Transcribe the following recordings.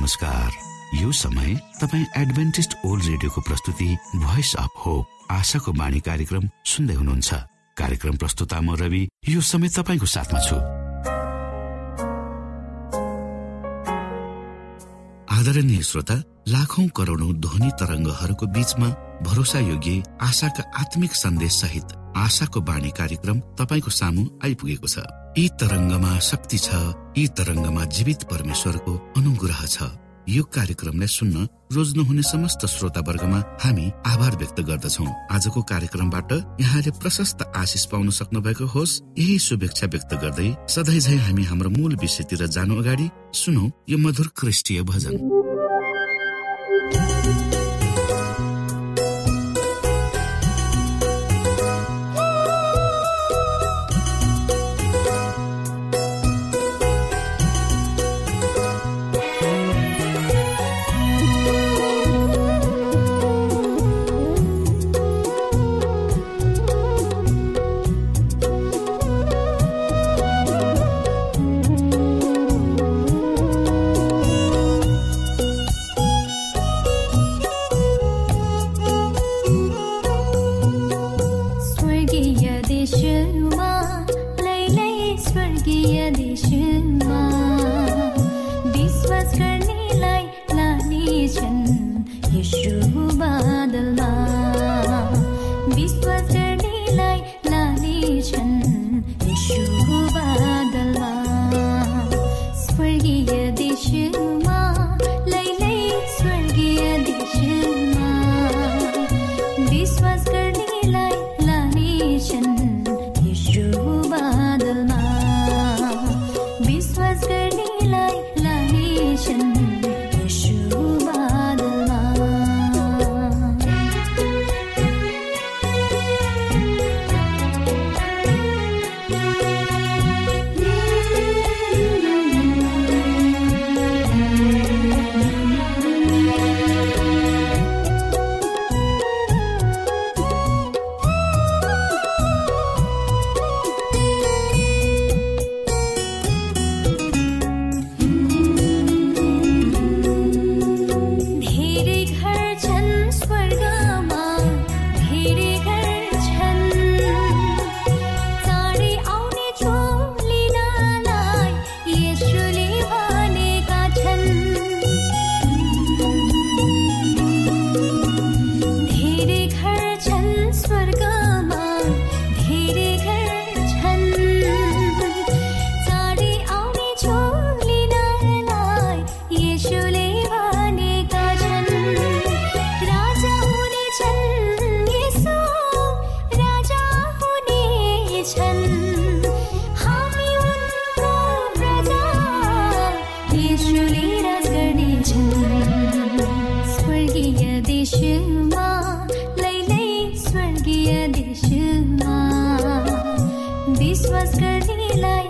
नमस्कार। यो समय तपाईँ एडभेन्टिस्ट ओल्ड रेडियोको प्रस्तुति भोइस अफ होप आशाको बाणी कार्यक्रम सुन्दै हुनुहुन्छ। कार्यक्रम प्रस्तुता म रवि यो समय तपाईँको साथमा छु। आदरणीय श्रोता लाखौं करोडौं ध्वनि तरङ्गहरूको बीचमा भरोसा योग्य आशाका आत्मिक सन्देश सहित आशाको बाणी कार्यक्रम तपाईँको सामु आइपुगेको छ। यी तरङ्गमा शक्ति छ यी तरङ्गमा जीवित परमेश्वरको अनुग्रह छ। यो कार्यक्रमलाई सुन्न रोज्नुहुने समस्त श्रोता वर्गमा हामी आभार व्यक्त गर्दछौ। आजको कार्यक्रमबाट यहाँले प्रशस्त आशिष पाउन सक्नु भएको होस् यही शुभेच्छा व्यक्त गर्दै सधैँ झै हामी हाम्रो मूल विषयतिर जानु अगाडि सुनौ यो मधुर क्रिस्टीय भजन। Thank you. देशमा लैलै स्वर्गीय देशमा। विश्वास गर्नेलाई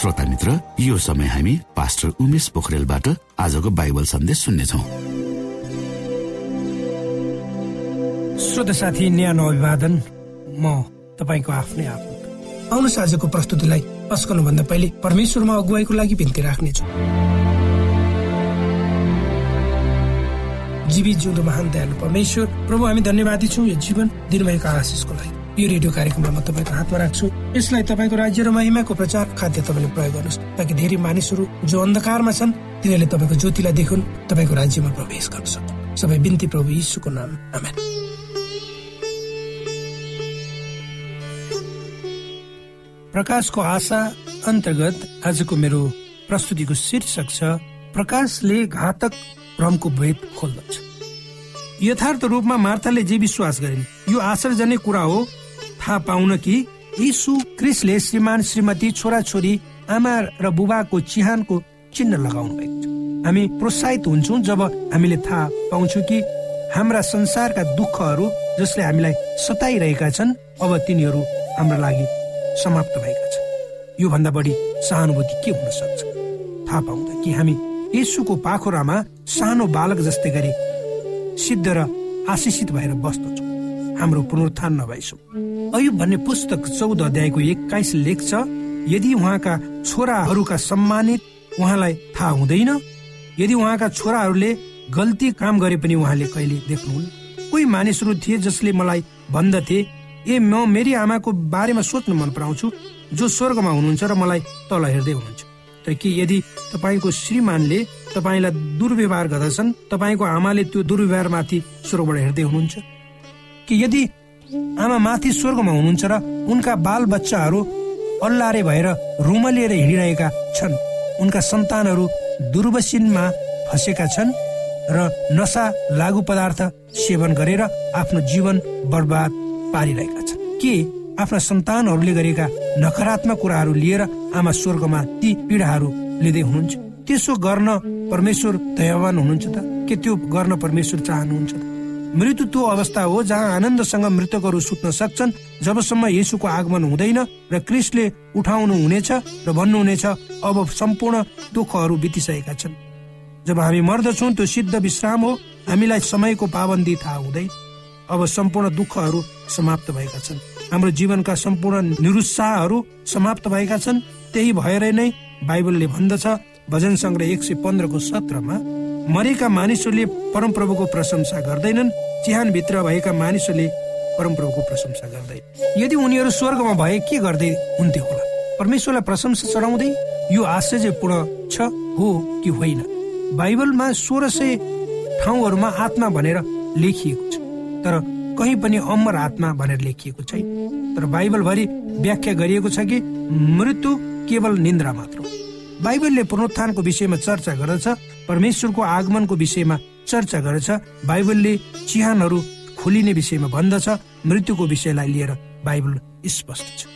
श्रोता मित्र यो समय हामी पास्टर उमेश पोखरेलबाट आजको बाइबल सन्देश सुन्नेछौ। श्रोत साथी न्यानो अभिवादन। म तपाईँको आफ्नै आफन्त आउनुहोस् आजको प्रस्तुतिलाई भन्दा पहिले परमेश्वरमा अगुवाईको लागि बिन्ती राख्नेछु। जीवित जिउँदो महान दयालु परमेश्वर प्रभु हामी धन्यवादी छौँ यो जीवन दिनुभएको आशिषको लागि। यो रेडियो कार्यक्रमलाई म तपाईँको हातमा राख्छु। यसलाई तपाईँको राज्य र महिमाको प्रचार खाद्य तपाईँले प्रयोग गर्नुहोस्। ताकि धेरै मानिसहरू जो अन्धकारमा छन् तिनीहरूले तपाईँको ज्योतिलाई देखुन् तपाईँको राज्यमा प्रवेश गर्न सक्छ सबै बिन्ती प्रभु यीशुको नाम। आमेन। प्रकाशको आशा अन्तर्गत आजको मेरो प्रस्तुतिको शीर्षक छ प्रकाशले घातक भ्रमको भेद खोल्दछ। यथार्थ रूपमा मार्थाले जे विश्वास गरिन् यो आश्चर्यजन्य कुरा हो। थाहा पाउन कि यीशु क्रिसले श्रीमान श्रीमती छोराछोरी आमा र बुबाको चिहानको चिन्ह लगाउनु भएको छ। हामी प्रोत्साहित हुन्छौँ जब हामीले थाहा पाउँछौँ कि हाम्रा संसारका दुःखहरू जसले हामीलाई सताइरहेका छन् अब तिनीहरू हाम्रा लागि समाप्त भएका छन्। योभन्दा बढी सहानुभूति के हुन सक्छ? थाहा पाउँदा कि हामी यसुको पाखुरामा सानो बालक जस्तै गरी सिद्ध र आशिषित भएर बस्दछौँ। हाम्रो पुनरुत्थान नभएछौँ अयुब भन्ने पुस्तक चौध अध्यायको एक्काइस लेख छ यदि उहाँका छोराहरूका सम्मानित उहाँलाई थाहा हुँदैन यदि उहाँका छोराहरूले गल्ती काम गरे पनि उहाँले कहिले देख्नुहुन्न कोही मानिसहरू थिए जसले मलाई भन्दथे ए म मेरी आमाको बारेमा सोच्न मन पराउँछु जो स्वर्गमा हुनुहुन्छ र मलाई तल हेर्दै हुनुहुन्छ। तर के यदि तपाईँको श्रीमानले तपाईँलाई दुर्व्यवहार गर्दछन् तपाईँको आमाले त्यो दुर्व्यवहारमाथि स्वर्गबाट हेर्दै हुनुहुन्छ? कि यदि आमा माथि स्वर्गमा हुनुहुन्छ र उनका बाल बच्चाहरू अल्लारे भएर रुमलिएर हिँडिरहेका छन्। उनका सन्तानहरू दुर्वसिनमा फँसेका छन् र नसा लागु पदार्थ सेवन गरेर आफ्नो जीवन बर्बाद पारिरहेका छन्। के आफ्ना सन्तानहरूले गरेका नकारात्मक कुराहरू लिएर आमा स्वर्गमा ती पीडाहरू लिँदै हुनुहुन्छ? त्यसो गर्न परमेश्वर दयावान हुनुहुन्छ त? के त्यो गर्न परमेश्वर चाहनुहुन्छ त? मृत्यु त्यो अवस्था हो जहाँ आनन्दसँग मृतकहरू सुत्न सक्छन् जबसम्म यसुको आगमन हुँदैन र क्रिसले उठाउनु हुनेछ र भन्नुहुनेछ अब सम्पूर्ण दुःखहरू बितिसकेका छन्। जब हामी मर्दछौँ त्यो सिद्ध विश्राम हो। हामीलाई समयको पाबन्दी थाहा हुँदैन। अब सम्पूर्ण दुःखहरू समाप्त भएका छन्। हाम्रो जीवनका सम्पूर्ण निरुत्साहहरू समाप्त भएका छन्। त्यही भएर नै बाइबलले भन्दछ भजन सङ्ग्रह एक सय पन्ध्रको सत्रमा। मरेका मानिसहरूले परमप्रभुको प्रशंसा गर्दैनन् चिहानभित्र भएका मानिसहरूले परमप्रभुको प्रशंसा गर्दैन यदि उनीहरू स्वर्गमा भए के गर्दै हुन्थ्यो होला? परमेश्वरलाई प्रशंसा चढाउँदै यो आश्चर्यपूर्ण छ हो कि होइन? बाइबलमा सोह्र सय ठाउँहरूमा आत्मा भनेर लेखिएको छ तर कहीँ पनि अमर आत्मा भनेर लेखिएको छैन। तर बाइबलभरि व्याख्या गरिएको छ कि मृत्यु केवल निन्द्रा मात्र बाइबलले पुनरुत्थानको विषयमा चर्चा गर्दछ परमेश्वरको आगमनको विषयमा चर्चा गर्दछ बाइबलले चिहानहरू खोलिने विषयमा भन्दछ मृत्युको विषयलाई लिएर बाइबल स्पष्ट छ।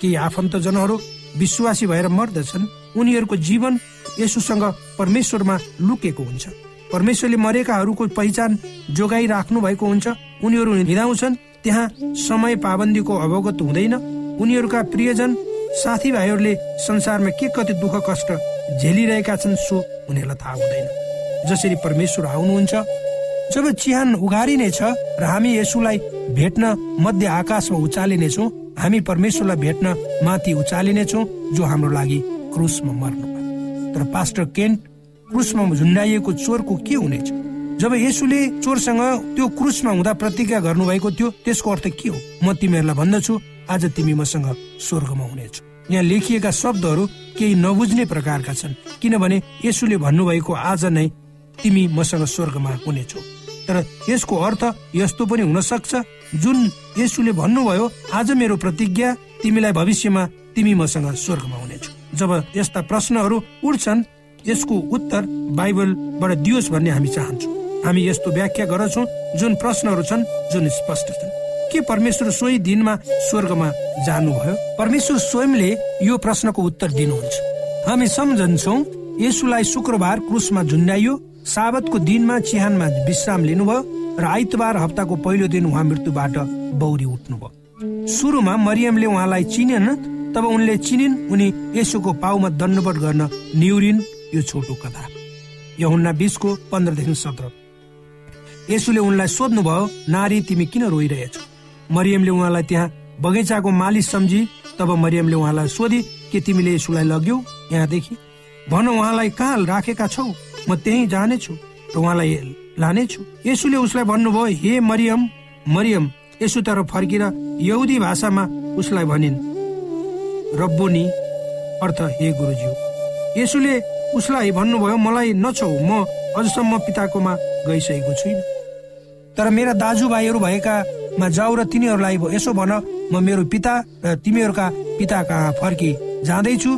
केही आफन्तजनहरू विश्वासी भएर मर्दछन् उनीहरूको जीवन यसुसँग परमेश्वरमा लुकेको हुन्छ। परमेश्वरले मरेकाहरूको पहिचान जोगाइराख्नु भएको हुन्छ उनीहरू हिँडाउँछन् त्यहाँ समय पाबन्दीको अवगत हुँदैन उनीहरूका प्रियजन साथीभाइहरूले संसारमा के कति दुःख कष्ट झेलिरहेका छन् सो उनीहरूलाई थाहा हुँदैन। जसरी परमेश्वर आउनुहुन्छ जब चिहान उघारिनेछ र हामी यसुलाई भेट्न मध्य आकाशमा उचालिनेछौँ हामी परमेश्वरलाई भेट्न माथि उचालिनेछौँ जो हाम्रो लागि क्रुसमा मर्नु तर पास्टर केन्ट क्रुसमा झुन्डाइएको चोरको के हुनेछ? जब यसुले चोरसँग त्यो क्रुसमा हुँदा प्रतिज्ञा गर्नुभएको थियो त्यसको अर्थ के हो? म तिमीहरूलाई भन्दछु आज तिमी मसँग स्वर्गमा हुनेछौ। यहाँ लेखिएका शब्दहरू केही नबुझ्ने प्रकारका छन्। किनभने यसुले भन्नुभएको आज नै तिमी मसँग स्वर्गमा हुनेछौ। तर यसको अर्थ यस्तो पनि हुन सक्छ जुन यसुले भन्नुभयो आज मेरो प्रतिज्ञा तिमीलाई भविष्यमा तिमी मसँग स्वर्गमा हुनेछौ। जब यस्ता प्रश्नहरू उठ्छन् यसको उत्तर बाइबलबाट दियोस् भन्ने हामी चाहन्छौँ। हामी यस्तो व्याख्या गर्दछौँ जुन प्रश्नहरू छन् जुन स्पष्ट छन्। के परमेश्वर सोही दिनमा स्वर्गमा जानुभयो? परमेश्वर स्वयंले यो प्रश्नको उत्तर दिनुहुन्छ। हामी सम्झन्छौ यसुलाई शुक्रबार क्रुसमा झुन्डाइयो साबतको दिनमा चिहानमा विश्राम लिनुभयो र आइतबार हप्ताको पहिलो दिन उहाँ मृत्युबाट बौरी उठ्नुभयो। सुरुमा मरियमले उहाँलाई चिनेन तब उनले चिनिन् उनी यसुको पाउमा दण्डवट गर्न निउरिन् यो छोटो कथा। यहुन्ना बिसको पन्ध्रदेखि सत्र। यसुले उनलाई सोध्नुभयो नारी तिमी किन रोइरहेछौ? मरियमले उहाँलाई त्यहाँ बगैँचाको मालिस सम्झी तब मरियमले उहाँलाई सोधी के तिमीले यसुलाई लग्यौ यहाँदेखि। भन उहाँलाई कहाँ राखेका छौ म त्यही जानेछु र उहाँलाई लानेछु। यसुले उसलाई भन्नुभयो हे मरियम मरियम यसु तर फर्किएर यहुदी भाषामा उसलाई भनिन् रब्बोनी अर्थ हे गुरुज्यू। यसुले उसलाई भन्नुभयो मलाई नछौ म अझसम्म पिताकोमा गइसकेको छुइनँ। तर मेरा दाजुभाइहरू भएकामा जाऊ र तिनीहरूलाई यसो भन। म मेरो पिता र तिमीहरूका पिता कहाँ फर्की जाँदैछु।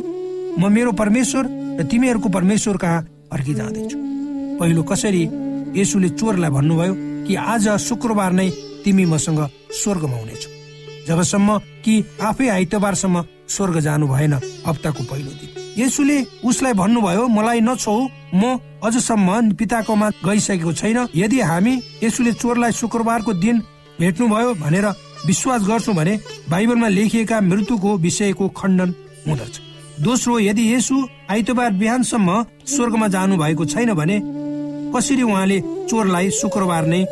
म मेरो परमेश्वर र तिमीहरूको परमेश्वर कहाँ फर्की जाँदैछु। पहिलो कसरी यसुले चोरलाई भन्नुभयो कि आज शुक्रबार नै तिमी मसँग स्वर्गमा हुनेछौ। जबसम्म कि आफै आइतबारसम्म स्वर्ग जानु भएन हप्ताको पहिलो दिन। यसुले उसलाई भन्नुभयो मलाई नछौ म अझसम्म पिताकोमा गइसकेको छैन। यदि हामी यसुले चोरलाई शुक्रबारको दिन भेट्नुभयो भनेर विश्वास गर्छौँ भने बाइबलमा लेखिएका मृत्युको विषयको खण्डन हुँदछ। दोस्रो यदि यसु आइतबार बिहानसम्म स्वर्गमा जानु भएको छैन भने कसरी उहाँले चोरलाई शुक्रबार नै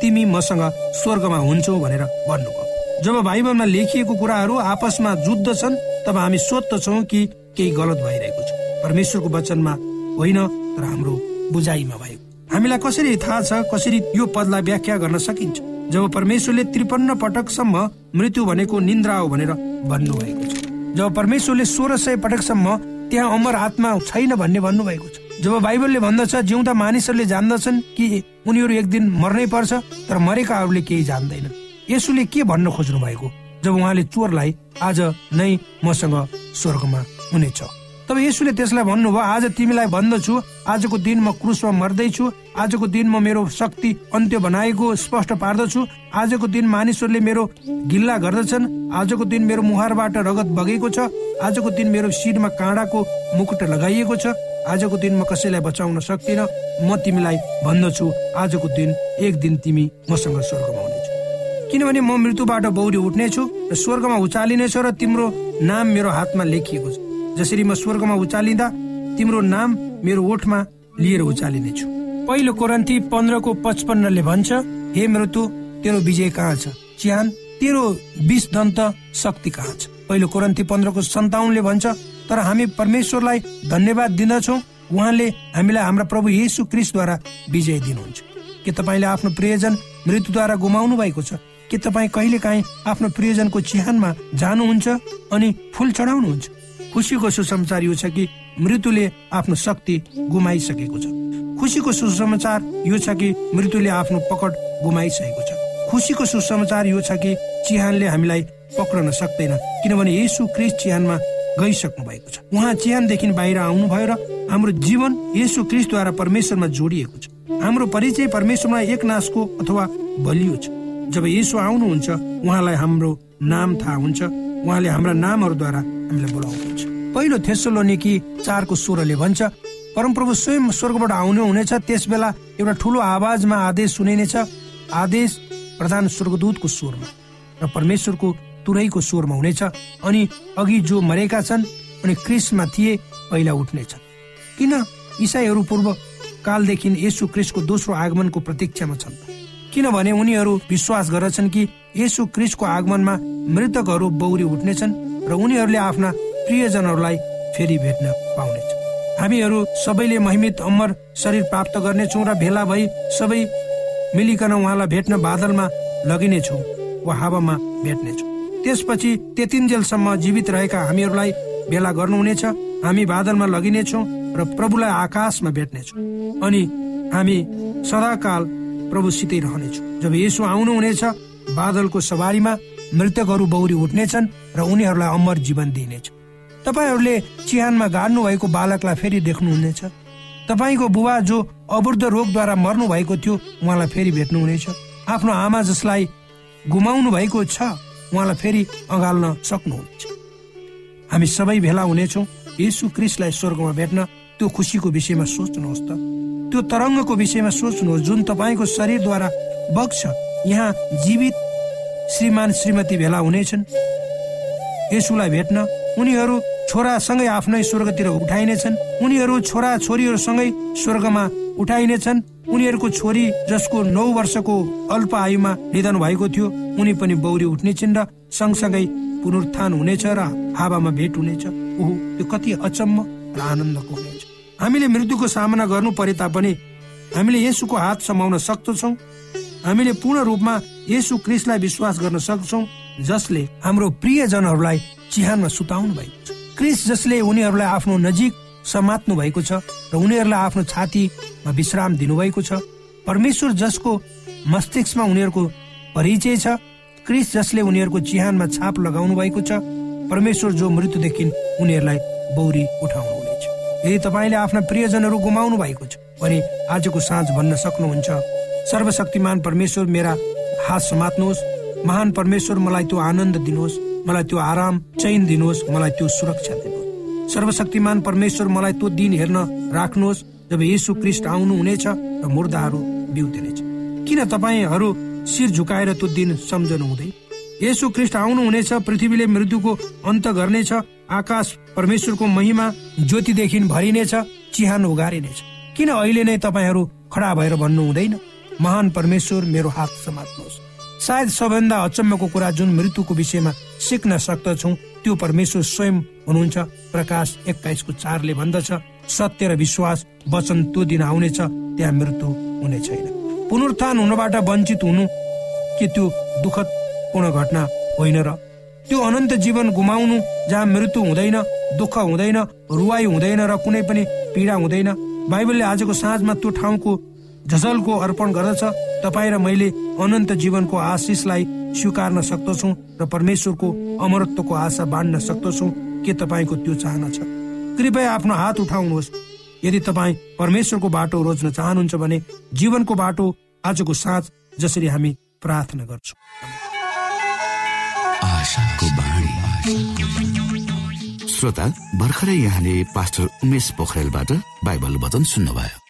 तिमी मसँग स्वर्गमा हुन्छौ भनेर भन्नुभयो। जब बाइबलमा लेखिएको कुराहरू आपसमा जुद्धछन् तब हामी सोध्दछौ कि केही गलत भइरहेको छ। परमेश्वरको वचनमा होइन तर हाम्रो बुझाइमा भएको हामीलाई कसरी थाहा छ कसरी यो पदलाई व्याख्या गर्न सकिन्छ? जब परमेश्वरले त्रिपन्न पटकसम्म मृत्यु भनेको निन्द्रा हो भनेर भन्नुभएको छ। जब परमेश्वरले सोह्र सय पटकसम्म त्यहाँ अमर आत्मा छैन भन्ने भन्नुभएको छ। जब बाइबलले भन्दछ जिउँदा मानिसहरूले जान्दछन् कि उनीहरू एक दिन मर्नै पर्छ तर मरेकाहरूले केही जान्दैनन् यसुले के भन्न खोज्नु भएको जब उहाँले चोरलाई आज नै मसँग स्वर्गमा हुनेछ। तब यसुले त्यसलाई भन्नुभयो आज तिमीलाई भन्दछु। आजको दिन म क्रुसमा मर्दैछु। आजको दिन म मेरो शक्ति अन्त्य बनाएको स्पष्ट पार्दछु। आजको दिन मानिसहरूले मेरो गिल्ला गर्दछन्। आजको दिन मेरो मुहारबाट रगत बगेको छ। आजको दिन मेरो शिरमा काँडाको मुकुट लगाइएको छ। आजको दिन म कसैलाई बचाउन सक्दिन। म तिमीलाई भन्दछु। आजको दिन एक दिन तिमी मसँग स्वर्गमा हुनेछु। किनभने म मृत्युबाट बौरी उठ्नेछु र स्वर्गमा उचालिनेछु र तिम्रो नाम मेरो हातमा लेखिएको छ। जसरी म स्वर्गमा उचालिँदा तिम्रो नाम मेरो ओठमा लिएर उचालिनेछु। पहिलो कोरन्ती पन्ध्रको पचपन्नले भन्छ हे मृत्यु तेरो विजय कहाँ छ? चिहान तेरो विष दन्त शक्ति कहाँ छ? पहिलो कोरन्ती पन्ध्रको सन्ताउनले भन्छ तर हामी परमेश्वरलाई धन्यवाद दिँदछौ उहाँले हामीलाई हाम्रा प्रभु येसु क्रिसद्वारा विजय दिनुहुन्छ। के तपाईँले आफ्नो प्रियजन मृत्युद्वारा गुमाउनु भएको छ? के तपाईँ कहिले काहीँ आफ्नो प्रियजनको चिहानमा जानुहुन्छ अनि फुल चढाउनुहुन्छ? खुसीको सुसमाचार यो छ कि मृत्युले आफ्नो शक्ति गुमाइसकेको छ। खुसीको सुसमाचार यो छ कि मृत्युले आफ्नो पकड गुमाइसकेको छ। खुसीको सुसमाचार यो छ कि चिहानले हामीलाई पक्रन सक्दैन किनभने यसु क्रिस चिहानमा गइसक्नु भएको छ। उहाँ चिहानदेखि बाहिर आउनुभयो र हाम्रो जीवन यसु क्रिसद्वारा परमेश्वरमा जोडिएको छ। हाम्रो परिचय परमेश्वरमा एक नाशको अथवा बलियो छ। जब यसो आउनुहुन्छ उहाँलाई हाम्रो नाम थाहा हुन्छ। उहाँले हाम्रा नामहरूद्वारा हामीलाई बोलाउनुहुन्छ पहिलो थेसोलोनिकी चारको स्वरले भन्छ परमप्रभु स्वयं स्वर्गबाट आउनु हुनेछ त्यस बेला एउटा ठुलो आवाजमा आदेश सुनिनेछ। आदेश प्रधान स्वर्गदूतको स्वरमा र परमेश्वरको तुरैको स्वरमा हुनेछ। अनि अघि जो मरेका छन् अनि क्रिसमा थिए पहिला उठ्नेछ किन इसाईहरू पूर्व कालदेखि यसु क्रिसको दोस्रो आगमनको प्रतीक्षामा छन्? किनभने उनीहरू विश्वास गर्दछन् कि यसु क्रिस्टको आगमनमा मृतकहरू बौरी उठ्नेछन्। र उनीहरूले आफ्ना प्रियजनहरूलाई फेरि भेट्न पाउनेछ। हामीहरू सबैले महिमित अमर शरीर प्राप्त गर्नेछौँ र भेला भई सबै मिलिकन उहाँलाई भेट्न बादलमा लगिनेछौँ वा हावामा भेट्नेछौँ। त्यसपछि त्यतिन्जेलसम्म जीवित रहेका हामीहरूलाई भेला गर्नुहुनेछ हामी बादलमा लगिनेछौँ र प्रभुलाई आकाशमा भेट्नेछौँ। अनि हामी सदाकाल प्रभुसितै रहनेछौँ। जब यसो आउनुहुनेछ बादलको सवारीमा मृतकहरू बौरी उठ्नेछन् र उनीहरूलाई अमर जीवन दिइनेछ तपाईँहरूले चिहानमा गाड्नु भएको बालकलाई फेरि देख्नुहुनेछ। तपाईँको बुबा जो अवृद्ध रोगद्वारा मर्नु भएको थियो उहाँलाई फेरि भेट्नुहुनेछ। आफ्नो आमा जसलाई गुमाउनु भएको छ उहाँलाई फेरि अँगाल्न सक्नुहुनेछ। हामी सबै भेला हुनेछौँ। यसु क्रिस्टलाई स्वर्गमा भेट्न त्यो खुसीको विषयमा सोच्नुहोस् त। त्यो तरङ्गको विषयमा सोच्नुहोस् जुन तपाईँको शरीरद्वारा बग्छ। यहाँ जीवित श्रीमान श्रीमती भेला हुनेछन्। यसुलाई भेट्न उनीहरू छोरासँगै आफ्नै स्वर्गतिर उठाइनेछन्। उनीहरू छोरा छोरीहरूसँगै स्वर्गमा उठाइनेछन्। उनीहरूको छोरी जसको नौ वर्षको अल्प आयुमा निधन भएको थियो उनी पनि बौरी उठ्नेछन् र सँगसँगै पुनरुत्थान हुनेछ र हावामा भेट हुनेछ। ओहो त्यो कति अचम्म र आनन्दको हुनेछ। हामीले मृत्युको सामना गर्नु परे तापनि हामीले यसुको हात समाउन सक्दछौ। हामीले पूर्ण रूपमा यसु क्रिसलाई विश्वास गर्न सक्छौ जसले हाम्रो प्रियजनहरूलाई चिहानमा सुताउनु भएको छ। क्रिस जसले उनीहरूलाई आफ्नो नजिक समात्नु भएको छ र उनीहरूलाई आफ्नो छातीमा विश्राम दिनुभएको छ। परमेश्वर जसको मस्तिष्कमा उनीहरूको परिचय छ। क्रिस जसले उनीहरूको चिहानमा छाप लगाउनु भएको छ। परमेश्वर जो मृत्युदेखि उनीहरूलाई बौरी उठाउनु हुनेछ। यदि तपाईँले आफ्ना प्रियजनहरू गुमाउनु भएको छ भने आजको साँझ भन्न सक्नुहुन्छ। सर्वशक्तिमान परमेश्वर मेरा हात समात्नुहोस्। महान परमेश्वर मलाई त्यो आनन्द दिनुहोस् मलाई त्यो आराम चैन दिनुहोस् मलाई त्यो सुरक्षा दिनुहोस्। सर्वशक्तिमान परमेश्वर मलाई त्यो दिन हेर्न राख्नुहोस् जब यीशु क्रिस्ट आउनु हुनेछ र मुर्दाहरू बिउतिनेछ। किन तपाईँहरू शिर झुकाएर त्यो दिन सम्झनु हुँदै यसो ख्रिस्ट आउनु हुनेछ पृथ्वीले मृत्युको अन्त गर्नेछ आकाश परमेश्वरको महिमा ज्योतिदेखि भरिनेछ चिहान उगारिनेछ। किन अहिले नै तपाईँहरू खडा भएर भन्नु हुँदैन महान परमेश्वर मेरो हात समात्नुहोस्। सायद सबैभन्दा अचम्मको कुरा जुन मृत्युको विषयमा सिक्न सक्दछौ त्यो परमेश्वर स्वयं हुनुहुन्छ। प्रकाश एक्काइसको चारले भन्दछ सत्य र विश्वास वचन त्यो दिन आउनेछ त्यहाँ मृत्यु हुने छैन। पुनरुत्थान हुनबाट वञ्चित हुनु के त्यो दुःखद पूर्ण घटना होइन र? त्यो अनन्त जीवन गुमाउनु जहाँ मृत्यु हुँदैन दुःख हुँदैन रुवाई हुँदैन र कुनै पनि पीडा हुँदैन। बाइबलले आजको साँझमा त्यो ठाउँको झझलको अर्पण गर्दछ तपाईँ र मैले अनन्त जीवनको आशिषलाई स्वीकार्न सक्दछौ र परमेश्वरको अमरत्वको आशा बाँड्न सक्दछौ। के तपाईँको त्यो चाहना छ? कृपया आफ्नो हात उठाउनुहोस्। यदि तपाईँ परमेश्वरको बाटो रोज्न चाहनुहुन्छ भने जीवनको बाटो आजको साँझ जसरी हामी प्रार्थना गर्छौँ। श्रोता भर्खरै यहाँले पास्टर उमेश पोखरेलबाट बाइबल वचन सुन्नुभयो।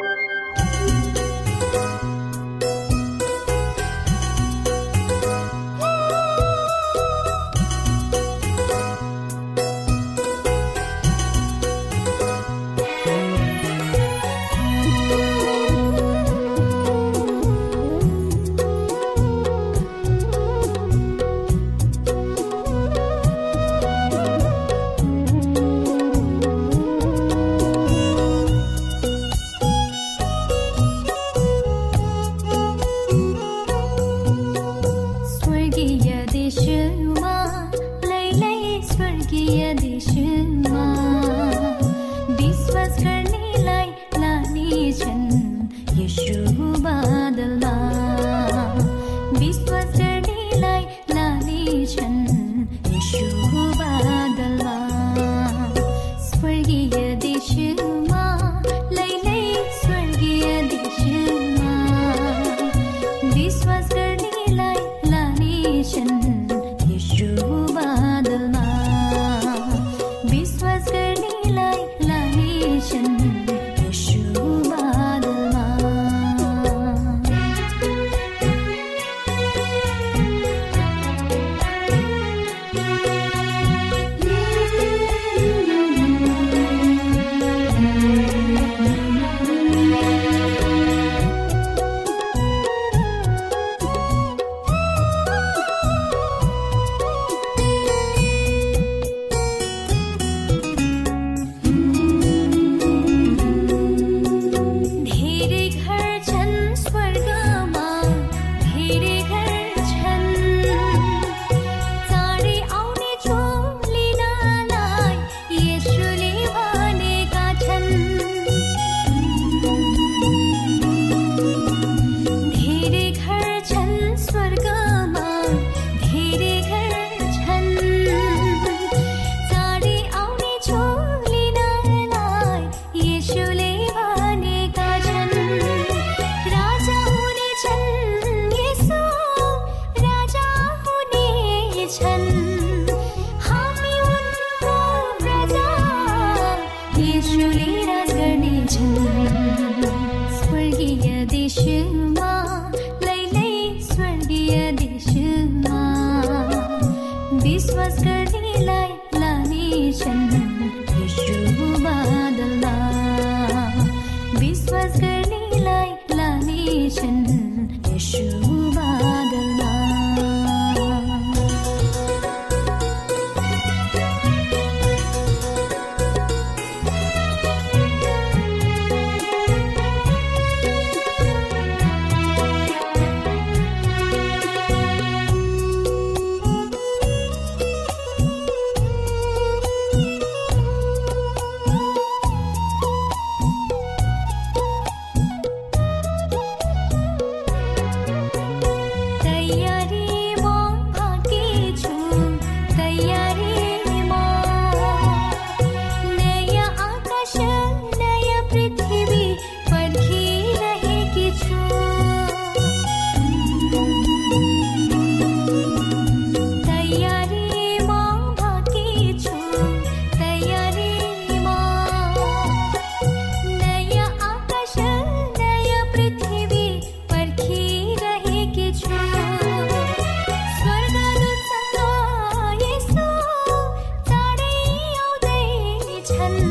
ฉัน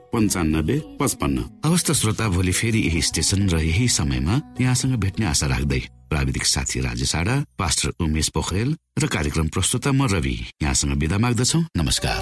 पन्चानब्बे पचपन्न। अवस्था श्रोता भोलि फेरि यही स्टेशन र यही समयमा यहाँसँग भेट्ने आशा राख्दै प्राविधिक साथी राजेश पास्टर उमेश पोखरेल र कार्यक्रम प्रस्तुता म रवि यहाँसँग विदा माग्दछौ। नमस्कार।